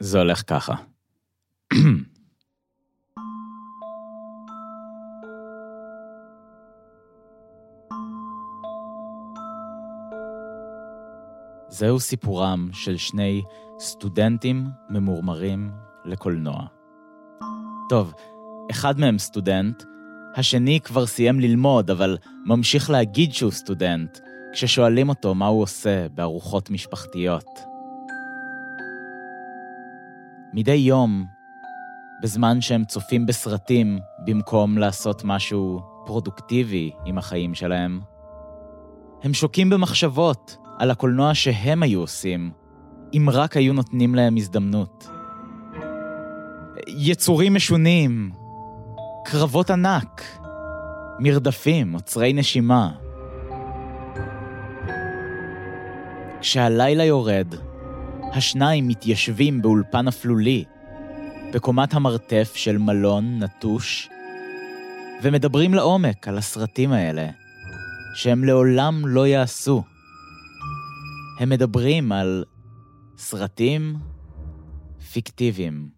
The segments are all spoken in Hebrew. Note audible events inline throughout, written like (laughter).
זה הולך ככה. זהו סיפורם של שני סטודנטים ממורמרים לקולנוע. טוב, אחד מהם סטודנט, השני כבר סיים ללמוד, אבל ממשיך להגיד שהוא סטודנט, כששואלים אותו מה הוא עושה בארוחות משפחתיות. מדי יום, בזמן שהם צופים בסרטים במקום לעשות משהו פרודוקטיבי עם החיים שלהם, הם שוקים במחשבות על הקולנוע שהם היו עושים, אם רק היו נותנים להם הזדמנות. יצורים משונים, קרבות ענק, מרדפים, עוצרי נשימה. כשהלילה יורד, השניים מתיישבים באולפן אפלולי, בקומת המרתף של מלון נטוש, ומדברים לעומק על הסרטים האלה, שהם לעולם לא יעשו. הם מדברים על סרטים פיקטיביים.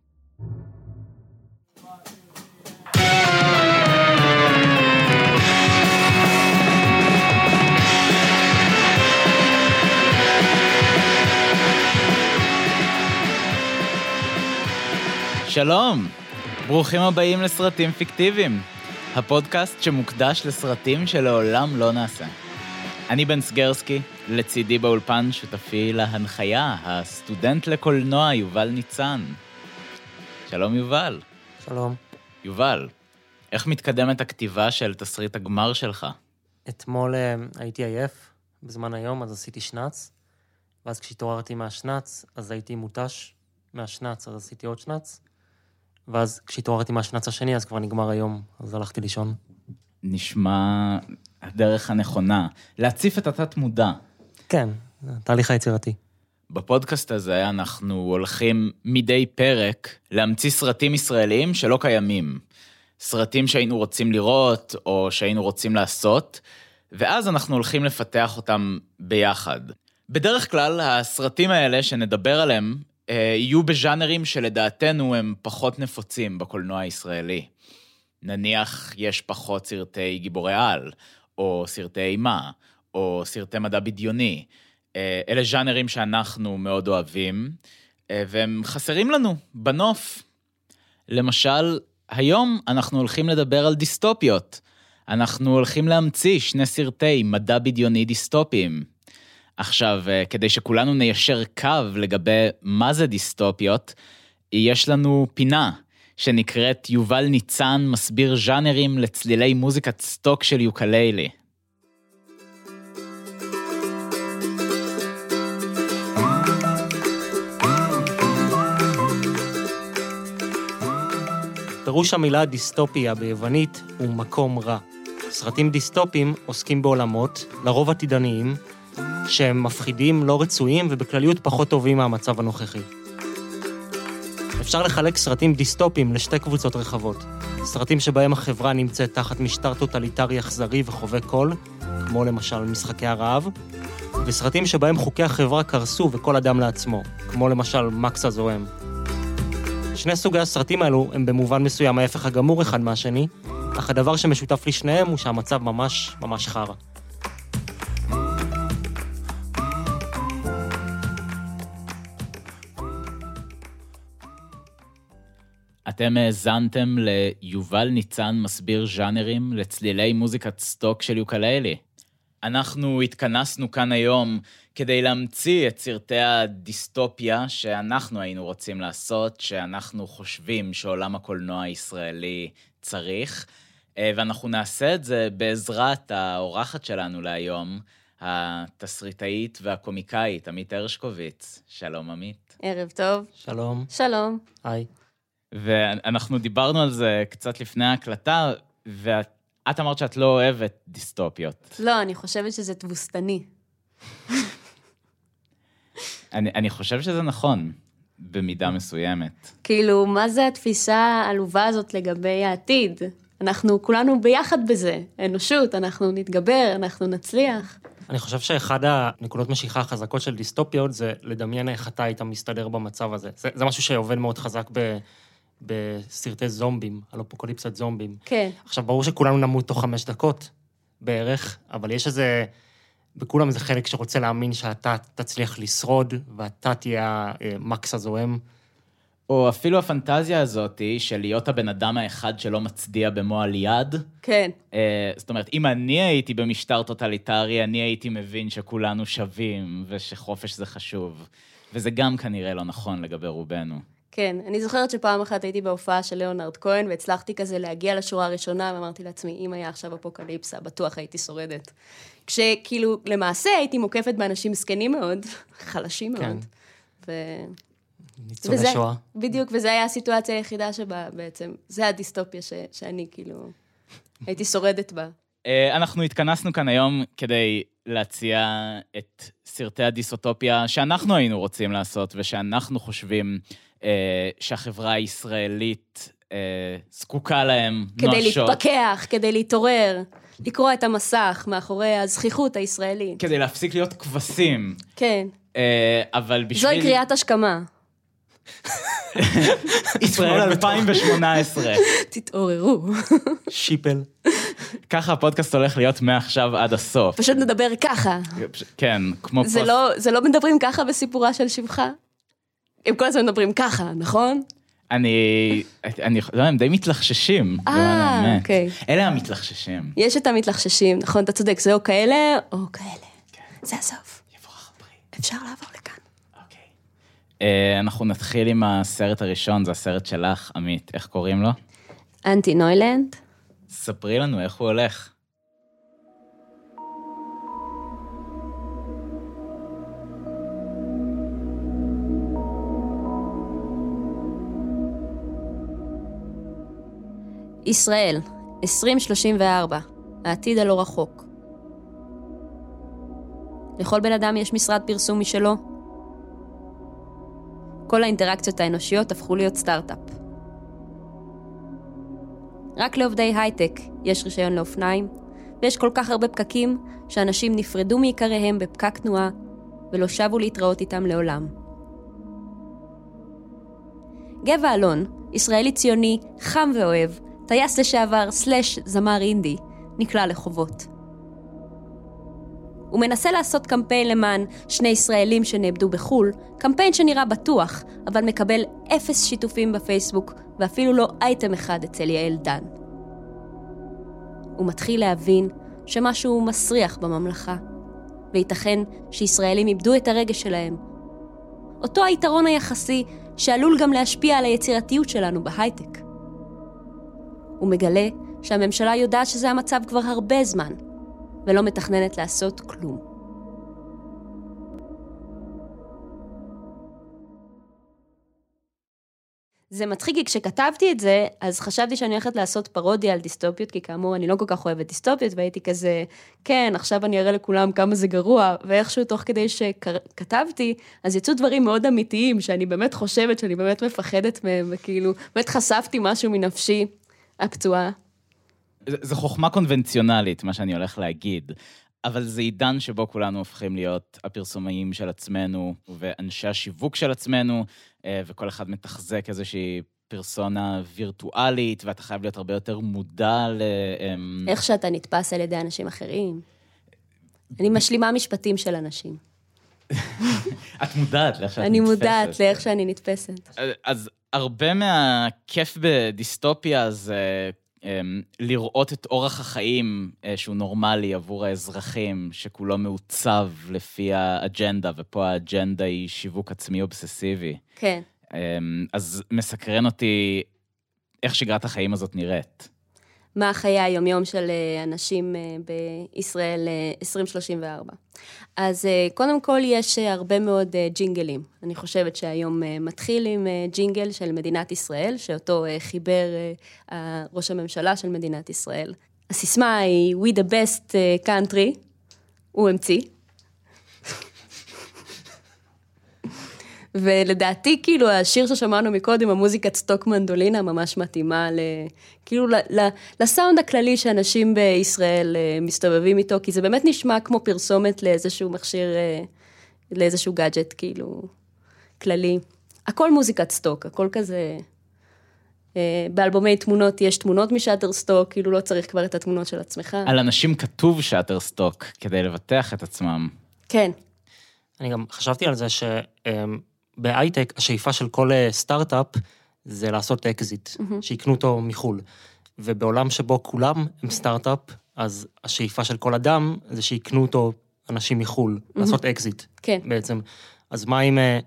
שלום, ברוכים הבאים לסרטים פיקטיביים, הפודקאסט שמוקדש לסרטים שלעולם לא נעשה. אני בן סגרסקי, לצידי באולפן שותפי להנחיה, הסטודנט לקולנוע יובל ניצן. שלום יובל. שלום. יובל, איך מתקדמת הכתיבה של תסריט הגמר שלך? אתמול אה, הייתי עייף בזמן היום, אז עשיתי שנץ, ואז כשהתעוררתי מהשנץ, אז הייתי מותש מהשנץ, אז עשיתי עוד שנץ, ואז כשהתעוררתי מהשנץ השני, אז כבר נגמר היום, אז הלכתי לישון. נשמע הדרך הנכונה. להציף את התת-מודע. כן, התהליך היצירתי. בפודקאסט הזה אנחנו הולכים מדי פרק להמציא סרטים ישראליים שלא קיימים. סרטים שהיינו רוצים לראות או שהיינו רוצים לעשות, ואז אנחנו הולכים לפתח אותם ביחד. בדרך כלל הסרטים האלה שנדבר עליהם יהיו בז'אנרים שלדעתנו הם פחות נפוצים בקולנוע הישראלי. נניח יש פחות סרטי גיבורי על, או סרטי אימה, או סרטי מדע בדיוני. אה, אלה ז'אנרים שאנחנו מאוד אוהבים, אה, והם חסרים לנו בנוף. למשל, היום אנחנו הולכים לדבר על דיסטופיות. אנחנו הולכים להמציא שני סרטי מדע בדיוני דיסטופיים. עכשיו, אה, כדי שכולנו ניישר קו לגבי מה זה דיסטופיות, יש לנו פינה שנקראת יובל ניצן מסביר ז'אנרים לצלילי מוזיקת סטוק של יוקללי. פירוש המילה דיסטופיה ביוונית הוא מקום רע. סרטים דיסטופיים עוסקים בעולמות, לרוב עתידניים, שהם מפחידים, לא רצויים ובכלליות פחות טובים מהמצב הנוכחי. אפשר לחלק סרטים דיסטופיים לשתי קבוצות רחבות. סרטים שבהם החברה נמצאת תחת משטר טוטליטרי אכזרי וחובק כול, כמו למשל משחקי הרעב, וסרטים שבהם חוקי החברה קרסו וכל אדם לעצמו, כמו למשל מקס הזוהם. שני סוגי הסרטים האלו הם במובן מסוים ההפך הגמור אחד מהשני, אך הדבר שמשותף לשניהם הוא שהמצב ממש ממש חרא. אתם האזנתם ליובל ניצן מסביר ז'אנרים לצלילי מוזיקת סטוק של יוקללי. אנחנו התכנסנו כאן היום כדי להמציא את סרטי הדיסטופיה שאנחנו היינו רוצים לעשות, שאנחנו חושבים שעולם הקולנוע הישראלי צריך, אה, ואנחנו נעשה את זה בעזרת האורחת שלנו להיום, התסריטאית והקומיקאית, עמית הרשקוביץ. שלום, עמית. ערב טוב. שלום. שלום. היי. ואנחנו דיברנו על זה קצת לפני ההקלטה, ואת אמרת שאת לא אוהבת דיסטופיות. לא, אני חושבת שזה תבוסתני. אני, אני חושב שזה נכון, במידה מסוימת. כאילו, מה זה התפיסה העלובה הזאת לגבי העתיד? אנחנו כולנו ביחד בזה, אנושות, אנחנו נתגבר, אנחנו נצליח. אני חושב שאחד הנקודות משיכה החזקות של דיסטופיות זה לדמיין איך אתה היית מסתדר במצב הזה. זה, זה משהו שעובד מאוד חזק ב, בסרטי זומבים, על אפוקליפסת זומבים. כן. עכשיו, ברור שכולנו נמות תוך חמש דקות בערך, אבל יש איזה... בכולם איזה חלק שרוצה להאמין שאתה תצליח לשרוד, ואתה תהיה המקס הזועם. או אפילו הפנטזיה הזאת של להיות הבן אדם האחד שלא מצדיע במועל יד. כן. אה, זאת אומרת, אם אני הייתי במשטר טוטליטרי, אני הייתי מבין שכולנו שווים ושחופש זה חשוב. וזה גם כנראה לא נכון לגבי רובנו. כן, אני זוכרת שפעם אחת הייתי בהופעה של ליאונרד כהן, והצלחתי כזה להגיע לשורה הראשונה, ואמרתי לעצמי, אם היה עכשיו אפוקליפסה, בטוח הייתי שורדת. כשכאילו, למעשה הייתי מוקפת באנשים זקנים מאוד, (laughs) חלשים כן. מאוד. ו... ניצולי וזה- שואה. בדיוק, וזו הייתה הסיטואציה היחידה שבה בעצם, זה הדיסטופיה ש, שאני כאילו הייתי שורדת בה. אה, אנחנו התכנסנו כאן היום כדי להציע את סרטי הדיסוטופיה שאנחנו היינו רוצים לעשות ושאנחנו חושבים שהחברה הישראלית אה, זקוקה להם כדי נואשות. להתפכח, כדי להתעורר, לקרוע את המסך מאחורי הזכיחות הישראלית. כדי להפסיק להיות כבשים. כן, אה, אבל בשביל... זוהי קריאת השכמה. ישראל 2018. (laughs) תתעוררו. שיפל. ככה הפודקאסט הולך להיות מעכשיו עד הסוף. פשוט נדבר ככה. כן, כמו זה פוסט... לא, זה לא מדברים ככה בסיפורה של שבחה? הם כל הזמן מדברים ככה, נכון? אני... אני... לא, הם די מתלחששים. אה, האמת. אוקיי. אלה המתלחששים. יש את המתלחששים, נכון, אתה צודק, זה או כאלה או כאלה. זה הסוף. יבורך הפרי. אפשר לעבור לכאן. אוקיי. אה, אנחנו נתחיל עם הסרט הראשון, זה הסרט שלך, עמית. איך קוראים לו? אנטי נוילנד. ספרי לנו איך הוא הולך. ישראל, 2034, העתיד הלא רחוק. לכל בן אדם יש משרד פרסום משלו. כל האינטראקציות האנושיות הפכו להיות סטארט-אפ. רק לעובדי הייטק יש רישיון לאופניים, ויש כל כך הרבה פקקים, שאנשים נפרדו מעיקריהם בפקק תנועה, ולא שבו להתראות איתם לעולם. גבע אלון, ישראלי ציוני, חם ואוהב, טייס לשעבר סלאש זמר אינדי, נקלע לחובות. הוא מנסה לעשות קמפיין למען שני ישראלים שנאבדו בחו"ל, קמפיין שנראה בטוח, אבל מקבל אפס שיתופים בפייסבוק, ואפילו לא אייטם אחד אצל יעל דן. הוא מתחיל להבין שמשהו מסריח בממלכה, וייתכן שישראלים איבדו את הרגש שלהם. אותו היתרון היחסי שעלול גם להשפיע על היצירתיות שלנו בהייטק. הוא מגלה שהממשלה יודעת שזה המצב כבר הרבה זמן, ולא מתכננת לעשות כלום. זה מצחיק, כי כשכתבתי את זה, אז חשבתי שאני הולכת לעשות פרודיה על דיסטופיות, כי כאמור, אני לא כל כך אוהבת דיסטופיות, והייתי כזה, כן, עכשיו אני אראה לכולם כמה זה גרוע, ואיכשהו תוך כדי שכתבתי, אז יצאו דברים מאוד אמיתיים, שאני באמת חושבת שאני באמת מפחדת מהם, וכאילו, באמת חשפתי משהו מנפשי הפצועה. זה- זה חוכמה קונבנציונלית, מה שאני הולך להגיד. אבל זה עידן שבו כולנו הופכים להיות הפרסומאים של עצמנו ואנשי השיווק של עצמנו, אה, וכל אחד מתחזק איזושהי פרסונה וירטואלית, ואתה חייב להיות הרבה יותר מודע ל... אמ, איך שאתה נתפס על ידי אנשים אחרים. אני משלימה משפטים של אנשים. (laughs) את מודעת לאיך שאת אני נתפסת. מודעת לאיך שאני נתפסת. אז הרבה מהכיף בדיסטופיה זה אמ, לראות את אורח החיים אה, שהוא נורמלי עבור האזרחים, שכולו מעוצב לפי האג'נדה, ופה האג'נדה היא שיווק עצמי אובססיבי. כן. אמ, אז מסקרן אותי איך שגרת החיים הזאת נראית. מה חיי היומיום של אה, אנשים אה, בישראל אה, 2034. אז אה, קודם כל יש הרבה מאוד ג'ינגלים. אני חושבת שהיום מתחיל עם ג'ינגל של מדינת ישראל, שאותו חיבר ראש הממשלה של מדינת ישראל. הסיסמה היא We the best country, הוא המציא. ולדעתי, כאילו, השיר ששמענו מקודם, המוזיקת סטוק מנדולינה, ממש מתאימה ל... כאילו, ל, ל, לסאונד הכללי שאנשים בישראל אה, מסתובבים איתו, כי זה באמת נשמע כמו פרסומת לאיזשהו מכשיר, אה, לאיזשהו גאדג'ט, כאילו, כללי. הכל מוזיקת סטוק, הכל כזה... אה, באלבומי תמונות יש תמונות משאטרסטוק, כאילו לא צריך כבר את התמונות של עצמך. על אנשים כתוב שאטרסטוק כדי לבטח את עצמם. כן, אני גם חשבתי על זה שבהייטק השאיפה של כל אה, סטארט-אפ זה לעשות אקזיט, שיקנו אותו מחו"ל. ובעולם שבו כולם הם סטארט-אפ, אז השאיפה של כל אדם זה שיקנו אותו אנשים מחו"ל, לעשות אקזיט כן. בעצם. אז מה אם אה,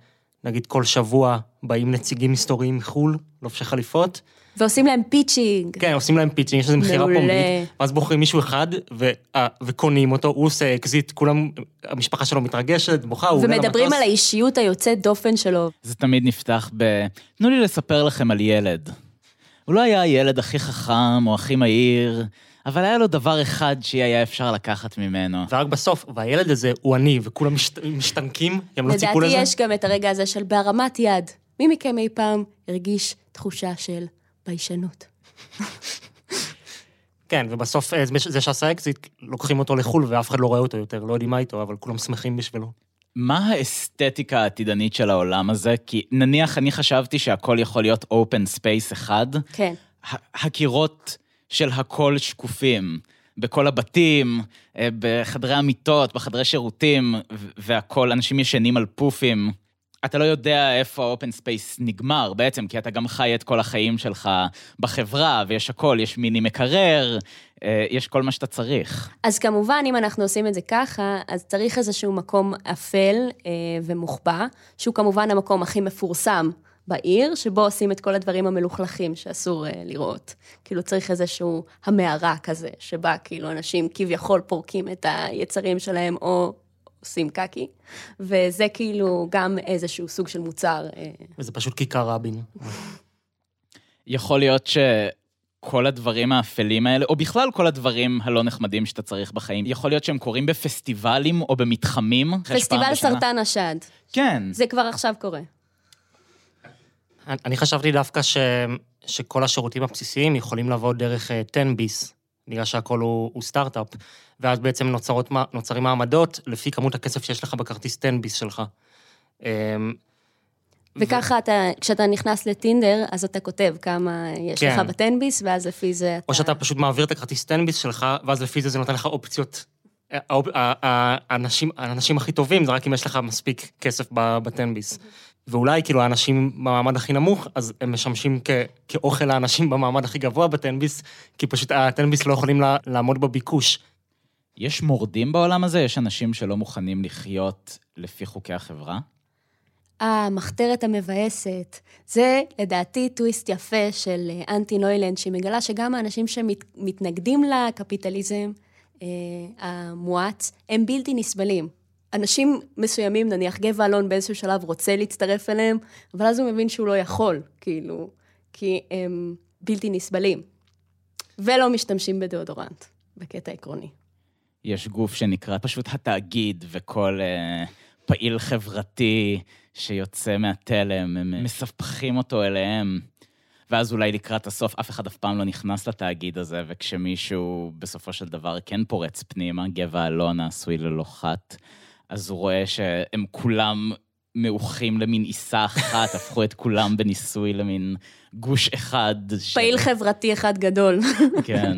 נגיד כל שבוע באים נציגים מסתוריים מחו"ל, לובשי חליפות, ועושים להם פיצ'ינג. כן, עושים להם pitching, יש לזה מכירה. פומבית, ואז בוחרים מישהו אחד ו, אה, וקונים אותו, הוא עושה אקזיט, כולם, המשפחה שלו מתרגשת, בוכה, הוא עולה ומדברים למטוס. על האישיות היוצאת דופן שלו. זה תמיד נפתח ב... תנו לי לספר לכם על ילד. הוא לא היה הילד הכי חכם או הכי מהיר, אבל היה לו דבר אחד שאי היה אפשר לקחת ממנו. ורק בסוף, והילד הזה הוא אני, וכולם משת, משתנקים, הם לא ציפו לדעתי לזה. יש גם את הרגע הזה של בהרמת יד. מי מכם אי פעם הרגיש תחושה של ביישנות? כן, ובסוף אה, זה- שעשה אקזיט, לוקחים אותו לחו"ל ואף אחד לא רואה אותו יותר, לא יודעים מה איתו, אבל כולם שמחים בשבילו. מה האסתטיקה העתידנית של העולם הזה? כי נניח אני חשבתי שהכל יכול להיות open space אחד, כן. הקירות של הכל שקופים. בכל הבתים, אה, בחדרי המיטות, בחדרי שירותים, ו- והכל, אנשים ישנים על פופים. אתה לא יודע איפה ה open space נגמר בעצם, כי אתה גם חי את כל החיים שלך בחברה, ויש הכל, יש מיני מקרר, אה, יש כל מה שאתה צריך. אז כמובן, אם אנחנו עושים את זה ככה, אז צריך איזשהו מקום אפל אה, ומוחבא, שהוא כמובן המקום הכי מפורסם בעיר, שבו עושים את כל הדברים המלוכלכים שאסור אה, לראות. כאילו צריך איזשהו המערה כזה, שבה כאילו אנשים כביכול פורקים את היצרים שלהם או עושים קקי, וזה כאילו גם איזשהו סוג של מוצר. אה, וזה פשוט כיכר רבין. יכול להיות שכל הדברים האפלים האלה, או בכלל כל הדברים הלא נחמדים שאתה צריך בחיים, יכול להיות שהם קורים בפסטיבלים או במתחמים. פסטיבל סרטן השד, כן. זה כבר עכשיו קורה. אני חשבתי דווקא ש, שכל השירותים הבסיסיים יכולים לבוא דרך אה, 10 ביס, בגלל שהכל הוא, הוא סטארט-אפ, ואז בעצם נוצרות, נוצרים מעמדות לפי כמות הכסף שיש לך בכרטיס 10 ביס שלך. אמ, וככה אתה, כשאתה נכנס לטינדר, אז אתה כותב כמה יש כן. לך בטנביס, ואז לפי זה אתה... או שאתה פשוט מעביר את הכרטיס 10 ביס שלך, ואז לפי זה זה נותן לך אופציות. האופ- ה- ה- האנשים, האנשים הכי טובים זה רק אם יש לך מספיק כסף ב-10 ביס. ואולי כאילו האנשים במעמד הכי נמוך, אז הם משמשים כ- כאוכל לאנשים במעמד הכי גבוה ב-10 ביס, כי פשוט ה-10 ביס לא יכולים לה- לעמוד בביקוש. יש מורדים בעולם הזה? יש אנשים שלא מוכנים לחיות לפי חוקי החברה? אה, המחתרת המבאסת. זה, לדעתי, טוויסט יפה של אה, אנטי נוילנד, שמגלה שגם האנשים שמתנגדים לקפיטליזם אה, המואץ, הם בלתי נסבלים. אנשים מסוימים, נניח גבע אלון באיזשהו שלב רוצה להצטרף אליהם, אבל אז הוא מבין שהוא לא יכול, כאילו, כי הם בלתי נסבלים. ולא משתמשים בדאודורנט, בקטע עקרוני. יש גוף שנקרא פשוט התאגיד, וכל אה, פעיל חברתי שיוצא מהתלם, הם מספחים אותו אליהם. ואז אולי לקראת הסוף, אף אחד אף פעם לא נכנס לתאגיד הזה, וכשמישהו בסופו של דבר כן פורץ פנימה, גבע אלון העשוי ללא חת, אז הוא רואה שהם כולם מאוחים למין עיסה אחת, הפכו את כולם בניסוי למין גוש אחד. של- פעיל חברתי אחד גדול, כן,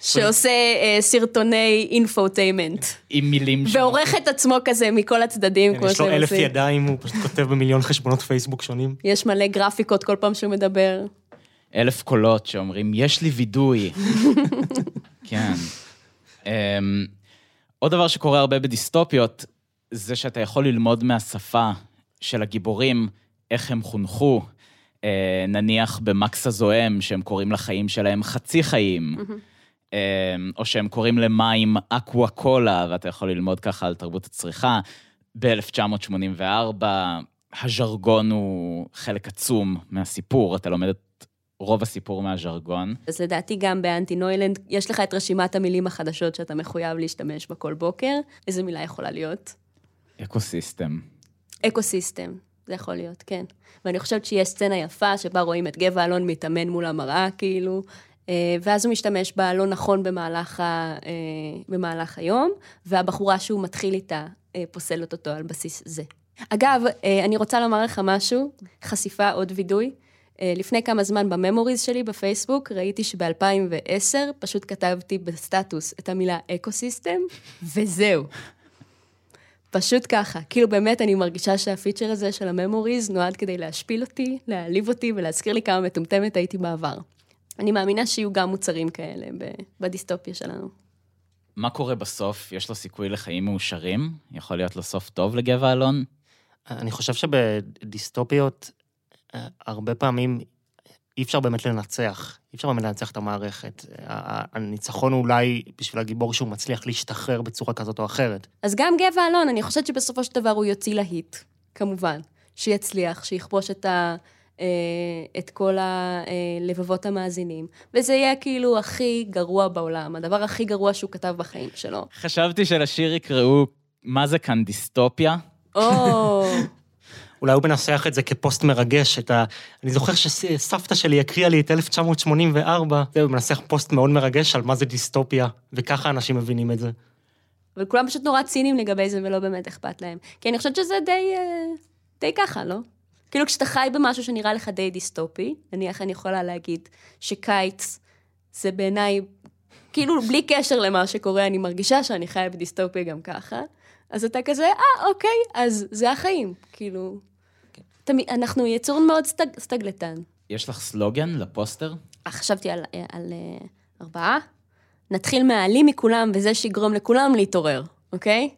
שעושה אה, סרטוני אינפוטיימנט. עם מילים ש... ועורך את עצמו כזה מכל הצדדים, כמו כן, יש לו אלף עושים. ידיים, הוא פשוט כותב במיליון חשבונות פייסבוק שונים. יש מלא גרפיקות כל פעם שהוא מדבר. אלף קולות שאומרים, יש לי וידוי. (laughs) כן. Um, עוד דבר שקורה הרבה בדיסטופיות, זה שאתה יכול ללמוד מהשפה של הגיבורים, איך הם חונכו. Uh, נניח במקס הזוהם, שהם קוראים לחיים שלהם חצי חיים. um, או שהם קוראים למים אקווה קולה, ואתה יכול ללמוד ככה על תרבות הצריכה. ב-1984, הז'רגון הוא חלק עצום מהסיפור, אתה לומד את רוב הסיפור מהז'רגון. אז לדעתי גם באנטי נוילנד, יש לך את רשימת המילים החדשות שאתה מחויב להשתמש בה כל בוקר. איזה מילה יכולה להיות? ecosystem. ecosystem. זה יכול להיות, כן. ואני חושבת שיש סצנה יפה שבה רואים את גבע אלון מתאמן מול המראה, כאילו, אה, ואז הוא משתמש בה לא נכון במהלך, ה, אה, במהלך היום, והבחורה שהוא מתחיל איתה אה, פוסלת אותו על בסיס זה. אגב, אני רוצה לומר לך משהו, חשיפה, עוד וידוי. לפני כמה זמן ב memories שלי בפייסבוק, ראיתי שב-2010 פשוט כתבתי בסטטוס את המילה ecosystem, וזהו. פשוט ככה. כאילו באמת אני מרגישה שהפיצ'ר הזה של ה memories נועד כדי להשפיל אותי, להעליב אותי ולהזכיר לי כמה מטומטמת הייתי בעבר. אני מאמינה שיהיו גם מוצרים כאלה בדיסטופיה שלנו. מה קורה בסוף? יש לו סיכוי לחיים מאושרים? יכול להיות לו סוף טוב לגבע אלון? אני חושב שבדיסטופיות, אה, הרבה פעמים אי אפשר באמת לנצח. אי אפשר באמת לנצח את המערכת. הניצחון הוא אולי בשביל הגיבור שהוא מצליח להשתחרר בצורה כזאת או אחרת. אז גם גבע אלון, אני חושבת שבסופו של דבר הוא יוציא להיט, כמובן. שיצליח, שיכבוש את ה... אה, את כל הלבבות המאזינים, וזה יהיה כאילו הכי גרוע בעולם, הדבר הכי גרוע שהוא כתב בחיים שלו. חשבתי שלשיר יקראו, מה זה כאן דיסטופיה? או... (laughs) אולי הוא מנסח את זה כפוסט מרגש, את ה... אני זוכר שסבתא שלי הקריאה לי את 1984, זהו, הוא מנסח פוסט מאוד מרגש על מה זה דיסטופיה, וככה אנשים מבינים את זה. וכולם פשוט נורא ציניים לגבי זה ולא באמת אכפת להם. כי אני חושבת שזה די, אה, די ככה, לא? כאילו כשאתה חי במשהו שנראה לך די דיסטופי, נניח אני יכולה להגיד שקיץ זה בעיניי, כאילו בלי קשר למה שקורה, אני מרגישה שאני חיה בדיסטופיה גם ככה, אז אתה כזה, אה, אוקיי, אז זה החיים, כאילו. תמי, אנחנו יצור מאוד סטג, סטגלטן. יש לך סלוגן לפוסטר? אה, חשבתי על, על, על uh, ארבעה. נתחיל מהעלים מכולם, וזה שיגרום לכולם להתעורר, אוקיי?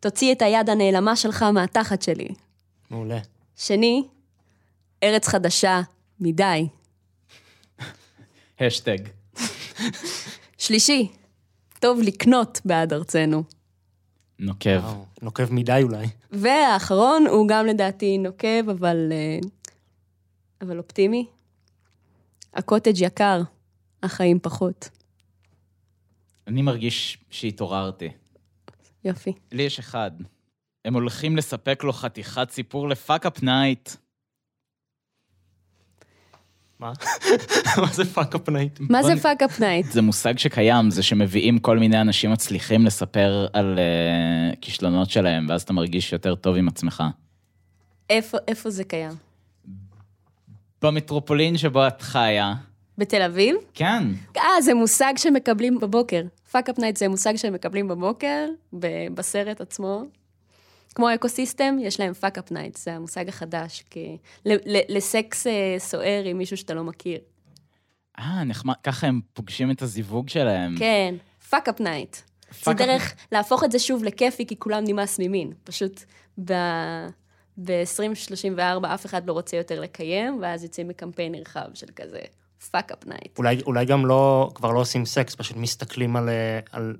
תוציא את היד הנעלמה שלך מהתחת שלי. מעולה. שני, ארץ חדשה מדי. (laughs) השטג. שלישי, טוב לקנות בעד ארצנו. נוקב. וואו, נוקב מדי אולי. והאחרון הוא גם לדעתי נוקב, אבל, אה, אבל אופטימי. הקוטג' יקר, החיים פחות. אני מרגיש שהתעוררתי. יופי. לי יש אחד. הם הולכים לספק לו חתיכת סיפור ל fuck-up night. מה? (laughs) מה זה fuck-up night? מה זה fuck-up night? זה מושג שקיים, זה שמביאים כל מיני אנשים מצליחים לספר על אה, כישלונות שלהם, ואז אתה מרגיש יותר טוב עם עצמך. איפה, איפה זה קיים? במטרופולין שבו את חיה. בתל אביב? כן. אה, זה מושג שמקבלים בבוקר. fuck-up night זה מושג שמקבלים בבוקר, בסרט עצמו. כמו ecosystem, יש להם fuck-up night, זה המושג החדש, כי... לסקס אה, סוער עם מישהו שאתה לא מכיר. אה, נחמד, ככה הם פוגשים את הזיווג שלהם. כן, fuck-up night. זה דרך להפוך את זה שוב לכיפי, כי כולם נמאס ממין. פשוט ב-2034 אף אחד לא רוצה יותר לקיים, ואז יוצאים בקמפיין נרחב של כזה fuck-up night. אולי, אולי גם לא, כבר לא עושים סקס, פשוט מסתכלים על, אה, על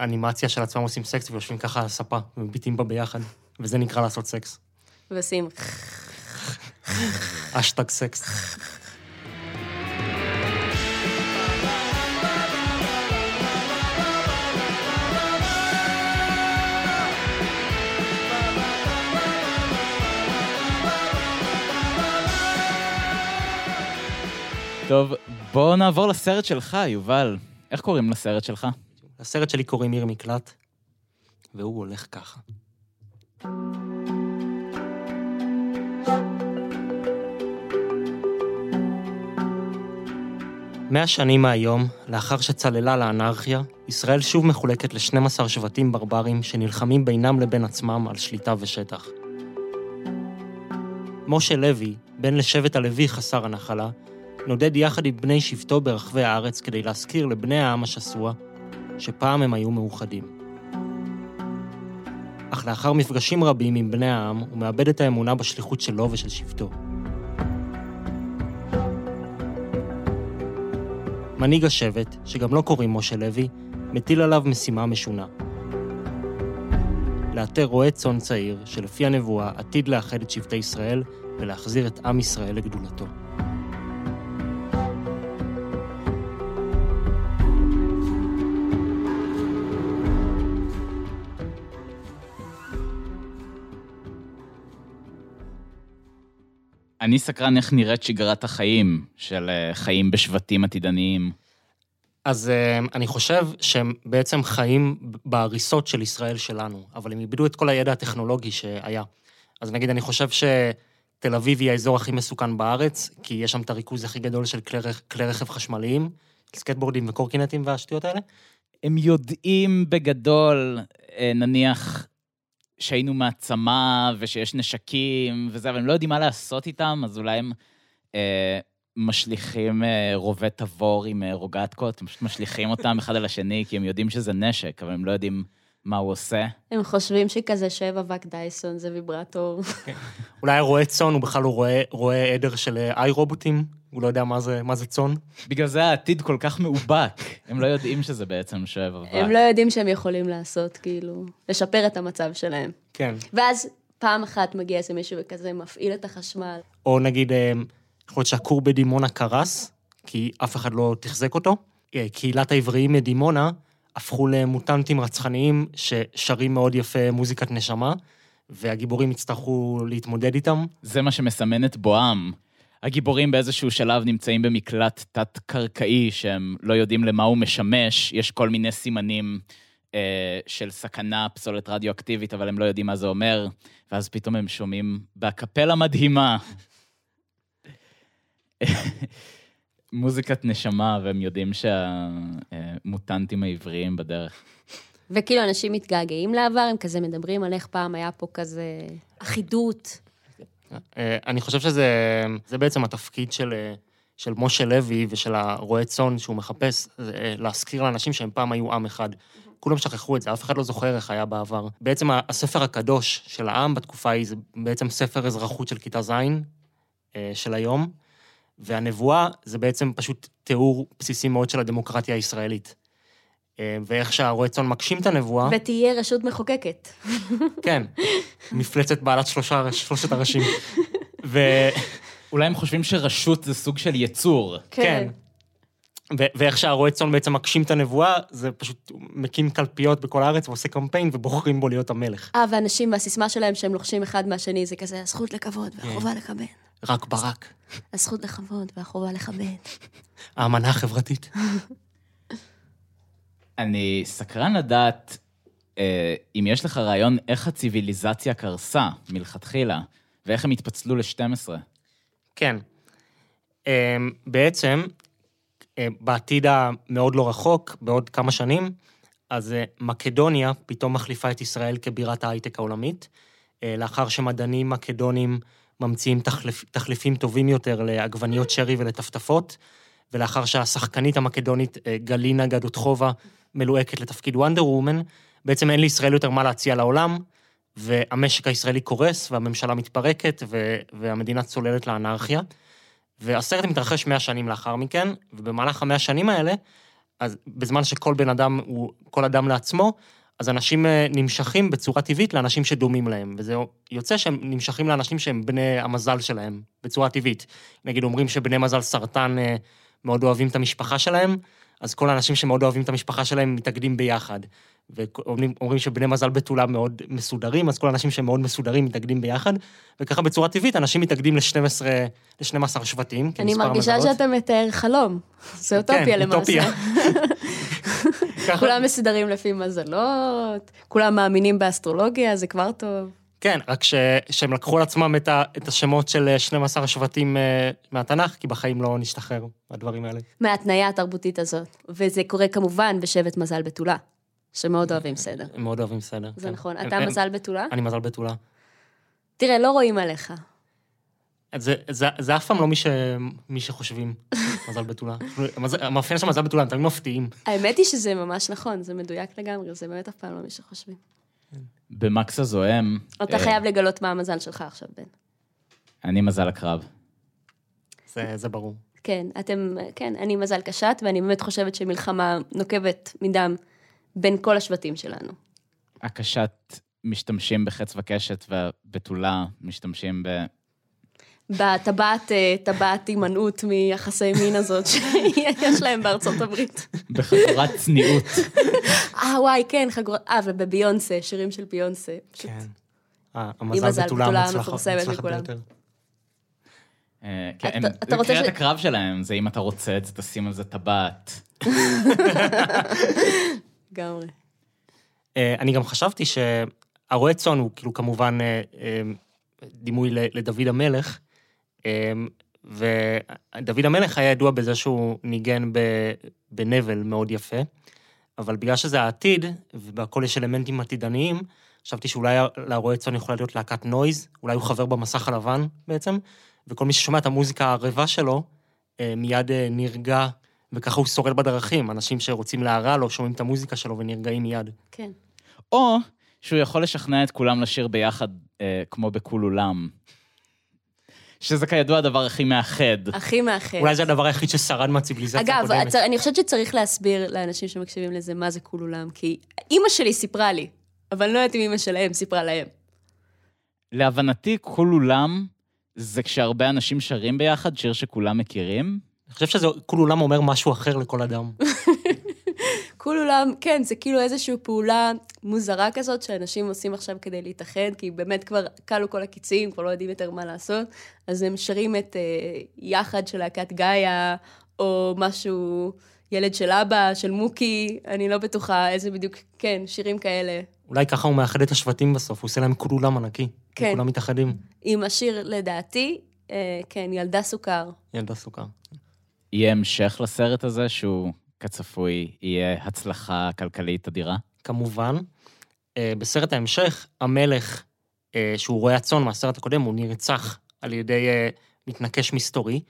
אנימציה של עצמם עושים סקס ויושבים ככה על הספה ומביטים בה ביחד, וזה נקרא לעשות סקס. ועושים... אשטג סקס. טוב, בוא נעבור לסרט שלך, יובל. איך קוראים לסרט שלך? לסרט שלי קוראים עיר מקלט, והוא הולך ככה. מאה שנים מהיום, לאחר שצללה לאנרכיה, ישראל שוב מחולקת ל-12 שבטים ברברים שנלחמים בינם לבין עצמם על שליטה ושטח. משה לוי, בן לשבט הלוי חסר הנחלה, נודד יחד עם בני שבטו ברחבי הארץ כדי להזכיר לבני העם השסוע שפעם הם היו מאוחדים. אך לאחר מפגשים רבים עם בני העם, הוא מאבד את האמונה בשליחות שלו ושל שבטו. מנהיג השבט, שגם לא קוראים משה לוי, מטיל עליו משימה משונה. לאתר רועה צאן צעיר, שלפי הנבואה עתיד לאחד את שבטי ישראל ולהחזיר את עם ישראל לגדולתו. אני סקרן איך נראית שגרת החיים של אה, חיים בשבטים עתידניים. אז אה, אני חושב שהם בעצם חיים בהריסות של ישראל שלנו, אבל הם איבדו את כל הידע הטכנולוגי שהיה. אז נגיד, אני חושב שתל אביב היא האזור הכי מסוכן בארץ, כי יש שם את הריכוז הכי גדול של כלי, כלי רכב חשמליים, סקטבורדים וקורקינטים והשטויות האלה. הם יודעים בגדול, אה, נניח, שהיינו מעצמה ושיש נשקים וזה, אבל הם לא יודעים מה לעשות איתם, אז אולי הם אה, משליכים אה, רובי תבור עם אה, רוגטקות, הם פשוט משליכים אותם אחד על השני, כי הם יודעים שזה נשק, אבל הם לא יודעים מה הוא עושה. הם חושבים שכזה שואב אבק דייסון זה ויברטור. אולי רועה צאן, הוא בכלל לא רואה, רואה עדר של אה, איי רובוטים, הוא לא יודע מה זה, מה זה צאן. בגלל זה העתיד כל כך מאובק, הם לא יודעים שזה בעצם שואב אבק. הם לא יודעים שהם יכולים לעשות, כאילו, לשפר את המצב שלהם. כן. ואז פעם אחת מגיע איזה מישהו וכזה מפעיל את החשמל. או נגיד, אה, יכול להיות שהכור בדימונה קרס, כי אף אחד לא תחזק אותו. אה, קהילת העבריים מדימונה הפכו למוטנטים רצחניים ששרים מאוד יפה מוזיקת נשמה, והגיבורים יצטרכו להתמודד איתם. זה מה שמסמן את בואם. הגיבורים באיזשהו שלב נמצאים במקלט תת-קרקעי שהם לא יודעים למה הוא משמש, יש כל מיני סימנים אה, של סכנה, פסולת רדיואקטיבית, אבל הם לא יודעים מה זה אומר, ואז פתאום הם שומעים בקפלה מדהימה. מוזיקת נשמה, והם יודעים שהמוטנטים העבריים בדרך. וכאילו, אנשים מתגעגעים לעבר, הם כזה מדברים על איך פעם היה פה כזה אחידות. אה, אני חושב שזה זה בעצם התפקיד של, אה, של משה לוי ושל הרועה צאן שהוא מחפש, זה, אה, להזכיר לאנשים שהם פעם היו עם אחד. כולם שכחו את זה, אף אחד לא זוכר איך היה בעבר. בעצם הספר הקדוש של העם בתקופה ההיא זה בעצם ספר אזרחות של כיתה ז' של היום, והנבואה זה בעצם פשוט תיאור בסיסי מאוד של הדמוקרטיה הישראלית. אה, ואיך שהרועה צאן מגשים את הנבואה, ותהיה רשות מחוקקת. (laughs) כן, מפלצת בעלת שלושה, שלושת הראשים. (laughs) ו... אולי הם חושבים שרשות זה סוג של יצור. כן. ו- ואיך שהרועה צאן בעצם מגשים את הנבואה, זה פשוט מקים קלפיות בכל הארץ ועושה קמפיין ובוחרים בו להיות המלך. אה, ואנשים, והסיסמה שלהם שהם לוחשים אחד מהשני, זה כזה, הזכות לכבוד והחובה לכבד. רק ברק, הזכות לכבוד והחובה לכבד. האמנה החברתית. אני סקרן לדעת אה, אם יש לך רעיון איך הציוויליזציה קרסה מלכתחילה, ואיך הם התפצלו ל-12. כן. אמ, בעצם, אה, בעתיד המאוד לא רחוק, בעוד כמה שנים, אז אה, מקדוניה פתאום מחליפה את ישראל כבירת ההייטק העולמית, אה, לאחר שמדענים מקדונים ממציאים תחליפ, תחליפים טובים יותר לעגבניות שרי ולטפטפות, ולאחר שהשחקנית המקדונית אה, גלינה גדותחובה מלוהקת לתפקיד וונדר וומן, בעצם אין לישראל יותר מה להציע לעולם, והמשק הישראלי קורס, והממשלה מתפרקת, ו- והמדינה צוללת לאנרכיה. והסרט מתרחש 100 שנים לאחר מכן, ובמהלך המאה שנים האלה, אז בזמן שכל בן אדם הוא כל אדם לעצמו, אז אנשים אה, נמשכים בצורה טבעית לאנשים שדומים להם, וזה יוצא שהם נמשכים לאנשים שהם בני המזל שלהם, בצורה טבעית. נגיד אומרים שבני מזל סרטן אה, מאוד אוהבים את המשפחה שלהם, אז כל האנשים שמאוד אוהבים את המשפחה שלהם מתאגדים ביחד. ואומרים אומרים שבני מזל בתולה מאוד מסודרים, אז כל האנשים שהם מאוד מסודרים מתאגדים ביחד, וככה בצורה טבעית אנשים מתאגדים ל-12 ל-12 שבטים. אני מרגישה המזלות. שאתה מתאר חלום. זה אוטופיה כן, למעשה. אוטופיה. (laughs) כולם מסודרים לפי מזלות, כולם מאמינים באסטרולוגיה, זה כבר טוב. כן, רק ש... שהם לקחו על עצמם את, ה... את השמות של אה, 12 השבטים אה, מהתנ"ך, כי בחיים לא נשתחרר מהדברים האלה. מההתניה התרבותית הזאת. וזה קורה כמובן בשבט מזל בתולה, שמאוד אוהבים סדר. הם מאוד אוהבים סדר. זה כן. נכון. אתה הם- מזל בתולה? אני מזל בתולה. תראה, לא רואים עליך. זה, זה, זה אף פעם לא מי, ש... מי שחושבים, מזל בתולה. המאפיין של מזל בתולה, הם תמיד מפתיעים. האמת היא שזה ממש נכון, זה מדויק לגמרי, זה באמת אף פעם לא מי שחושבים. במקס הזוהם, אתה אה, חייב לגלות מה המזל שלך עכשיו, בן. אני מזל הקרב. זה, זה ברור. כן, אתם, כן, אני מזל קשת, ואני באמת חושבת שמלחמה נוקבת מדם בין כל השבטים שלנו. הקשת משתמשים בחץ וקשת, והבתולה משתמשים ב... בטבעת, אה, טבעת הימנעות מיחסי מין הזאת שיש להם בארצות הברית. בחגורת צניעות. (laughs) אה, וואי, כן, חגורת, אה, ובביונסה, שירים של ביונסה. כן. ה- עם המזל מזל בתולה המוצלחת המפורסמת המוצלחת מכולם. ביותר. אה, כן, אתה- רוצה קריאת ש- הקרב שלהם, זה אם אתה רוצה את זה, תשים על זה טבעת. (laughs) לגמרי. אה, אני גם חשבתי שהרועה צאן הוא כאילו כמובן אה, אה, דימוי לדוד המלך, אה, ודוד המלך היה ידוע בזה שהוא ניגן בנבל מאוד יפה, אבל בגלל שזה העתיד, ובהכל יש אלמנטים עתידניים, חשבתי שאולי לרועה צאן יכולה להיות להקת נויז, אולי הוא חבר במסך הלבן בעצם, וכל מי ששומע את המוזיקה הערבה שלו, אה, מיד אה, נרגע, וככה הוא שורד בדרכים, אנשים שרוצים להרע לו, שומעים את המוזיקה שלו ונרגעים מיד. כן. או שהוא יכול לשכנע את כולם לשיר ביחד, אה, כמו בכולולם. שזה כידוע הדבר הכי מאחד. הכי מאחד. אולי זה הדבר היחיד ששרד מהציוויליזציה אגב, הקודמת. הצ- אני חושבת שצריך להסביר לאנשים שמקשיבים לזה מה זה כולולם, כי אימא שלי סיפרה לי, אבל לא יודעת אם אימא שלהם סיפרה להם. להבנתי, כולולם זה כשהרבה אנשים שרים ביחד, שיר שכולם מכירים. אני חושב שזה כל עולם אומר משהו אחר לכל אדם. (laughs) כולולם, כן, זה כאילו איזושהי פעולה מוזרה כזאת שאנשים עושים עכשיו כדי להתאחד, כי באמת כבר כלו כל הקיצים, כבר לא יודעים יותר מה לעשות, אז הם שרים את אה, יחד של להקת גאיה, או משהו, ילד של אבא, של מוקי, אני לא בטוחה איזה בדיוק, כן, שירים כאלה. אולי ככה הוא מאחד את השבטים בסוף, הוא עושה להם כל עולם ענקי. כן. כולם מתאחדים. עם השיר, לדעתי, אה, כן, ילדה סוכר. ילדה סוכר. יהיה המשך לסרט הזה, שהוא כצפוי יהיה הצלחה כלכלית אדירה. כמובן. אה, בסרט ההמשך, המלך, אה, שהוא רועה הצאן מהסרט הקודם, הוא נרצח על ידי אה, מתנקש מסתורי,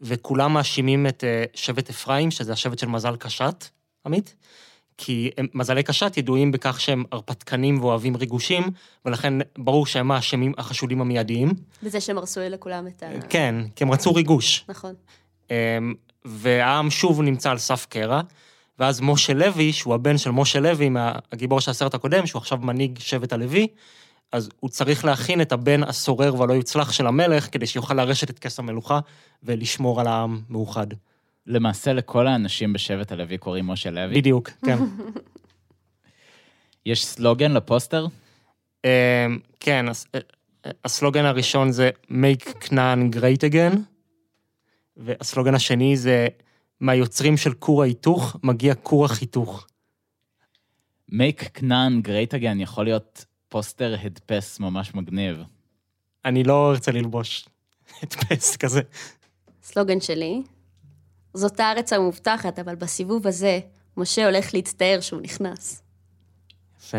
וכולם מאשימים את שבט אפרים, שזה השבט של מזל קשת, עמית? כי הם, מזלי קשת ידועים בכך שהם הרפתקנים ואוהבים ריגושים, ולכן ברור שהם האשמים, החשודים המיידיים. וזה שהם הרסו לכולם את ה... כן, כי הם רצו ריגוש. נכון. והעם שוב נמצא על סף קרע, ואז משה לוי, שהוא הבן של משה לוי, הגיבור של הסרט הקודם, שהוא עכשיו מנהיג שבט הלוי, אז הוא צריך להכין את הבן הסורר והלא יוצלח של המלך, כדי שיוכל לרשת את כס המלוכה ולשמור על העם מאוחד. למעשה, לכל האנשים בשבט הלוי קוראים משה לוי. בדיוק, כן. יש סלוגן לפוסטר? אמ, כן, הס- אה, הסלוגן הראשון זה make כנען great again, והסלוגן השני זה מהיוצרים של כור ההיתוך מגיע כור החיתוך. make כנען great again יכול להיות פוסטר הדפס ממש מגניב. אני לא ארצה ללבוש (laughs) הדפס כזה. סלוגן שלי, זאת הארץ המובטחת, אבל בסיבוב הזה, משה הולך להצטער שהוא נכנס. יפה.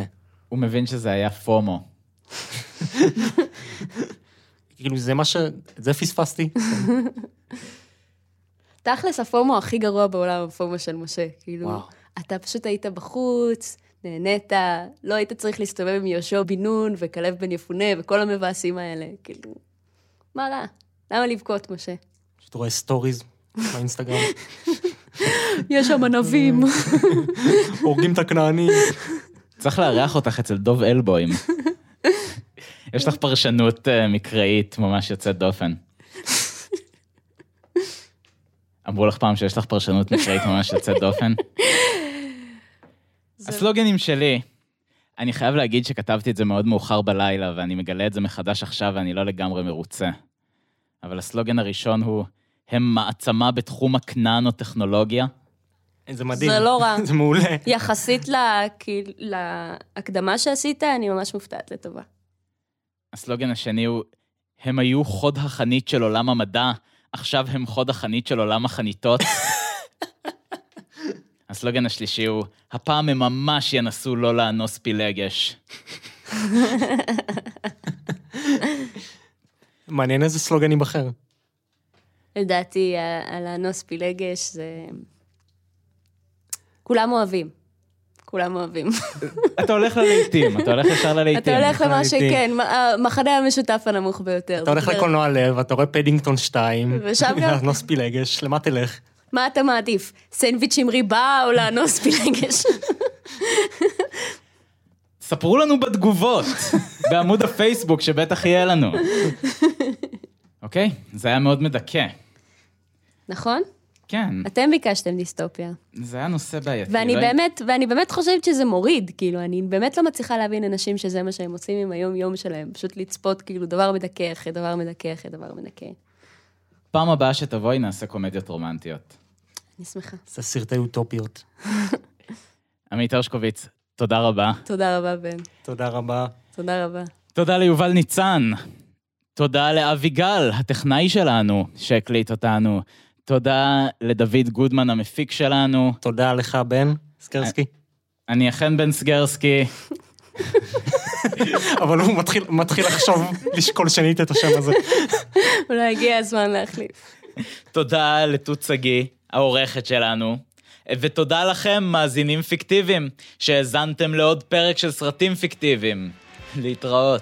הוא מבין שזה היה פומו. (laughs) כאילו זה מה ש... את זה פספסתי. (laughs) תכלס, הפומו הכי גרוע בעולם, הפומו של משה. כאילו, וואו. אתה פשוט היית בחוץ, נהנית, לא היית צריך להסתובב עם יהושע בן נון וכלב בן יפונה וכל המבאסים האלה. כאילו, מה רע? למה לבכות, משה? פשוט רואה stories באינסטגרם, (laughs) יש שם ענבים. (laughs) הורגים את הכנענים. צריך לארח אותך אצל דוב אלבוים. (laughs) יש לך פרשנות אה, מקראית ממש יוצאת דופן. אמרו לך פעם שיש לך פרשנות מקראית ממש יוצאת דופן? הסלוגנים שלי, אני חייב להגיד שכתבתי את זה מאוד מאוחר בלילה, ואני מגלה את זה מחדש עכשיו ואני לא לגמרי מרוצה. אבל הסלוגן הראשון הוא, הם מעצמה בתחום הכנענו-טכנולוגיה. זה מדהים. זה לא רע. (laughs) זה מעולה. יחסית לה- כאילו, להקדמה שעשית, אני ממש מופתעת לטובה. הסלוגן השני הוא, הם היו חוד החנית של עולם המדע, עכשיו הם חוד החנית של עולם החניתות. (laughs) הסלוגן השלישי הוא, הפעם הם ממש ינסו לא לאנוס פילגש. מעניין איזה סלוגן ייבחר. לדעתי, על האנוס פילגש זה... כולם אוהבים. כולם אוהבים. (laughs) אתה הולך ללהיטים, אתה הולך ישר ללהיטים. אתה הולך למה שכן, המחנה המשותף הנמוך ביותר. אתה הולך לקולנוע לב, אתה רואה פדינגטון 2, ושם גם- (laughs) לאנוס פילגש, למה תלך? מה אתה מעדיף? סנדוויץ' עם ריבה או לאנוס (laughs) פילגש? ספרו לנו בתגובות, בעמוד הפייסבוק שבטח יהיה לנו. אוקיי? זה היה מאוד מדכא. נכון? כן, אתם ביקשתם דיסטופיה. זה היה נושא בעייתי. ואני לא- באמת, ואני באמת חושבת שזה מוריד, כאילו, אני באמת לא מצליחה להבין אנשים שזה מה שהם עושים עם היום-יום שלהם, פשוט לצפות כאילו דבר מדכא אחרי דבר מדכא אחרי דבר מדכא. פעם הבאה שתבואי נעשה קומדיות רומנטיות. אני שמחה. זה סרטי אוטופיות. (laughs) עמית הרשקוביץ, תודה רבה. תודה רבה, בן. תודה רבה. תודה רבה. תודה ליובל ניצן. תודה לאביגל, הטכנאי שלנו, שהקליט אותנו. תודה לדוד גודמן, המפיק שלנו. תודה לך, בן סקרסקי. אני אכן בן סגרסקי. (laughs) אבל הוא מתחיל, מתחיל לחשוב, לשקול שנית את השם הזה. (laughs) אולי הגיע הזמן להחליף. תודה לתות שגיא, העורכת שלנו. ותודה לכם, מאזינים פיקטיביים, שהאזנתם לעוד פרק של סרטים פיקטיביים. להתראות.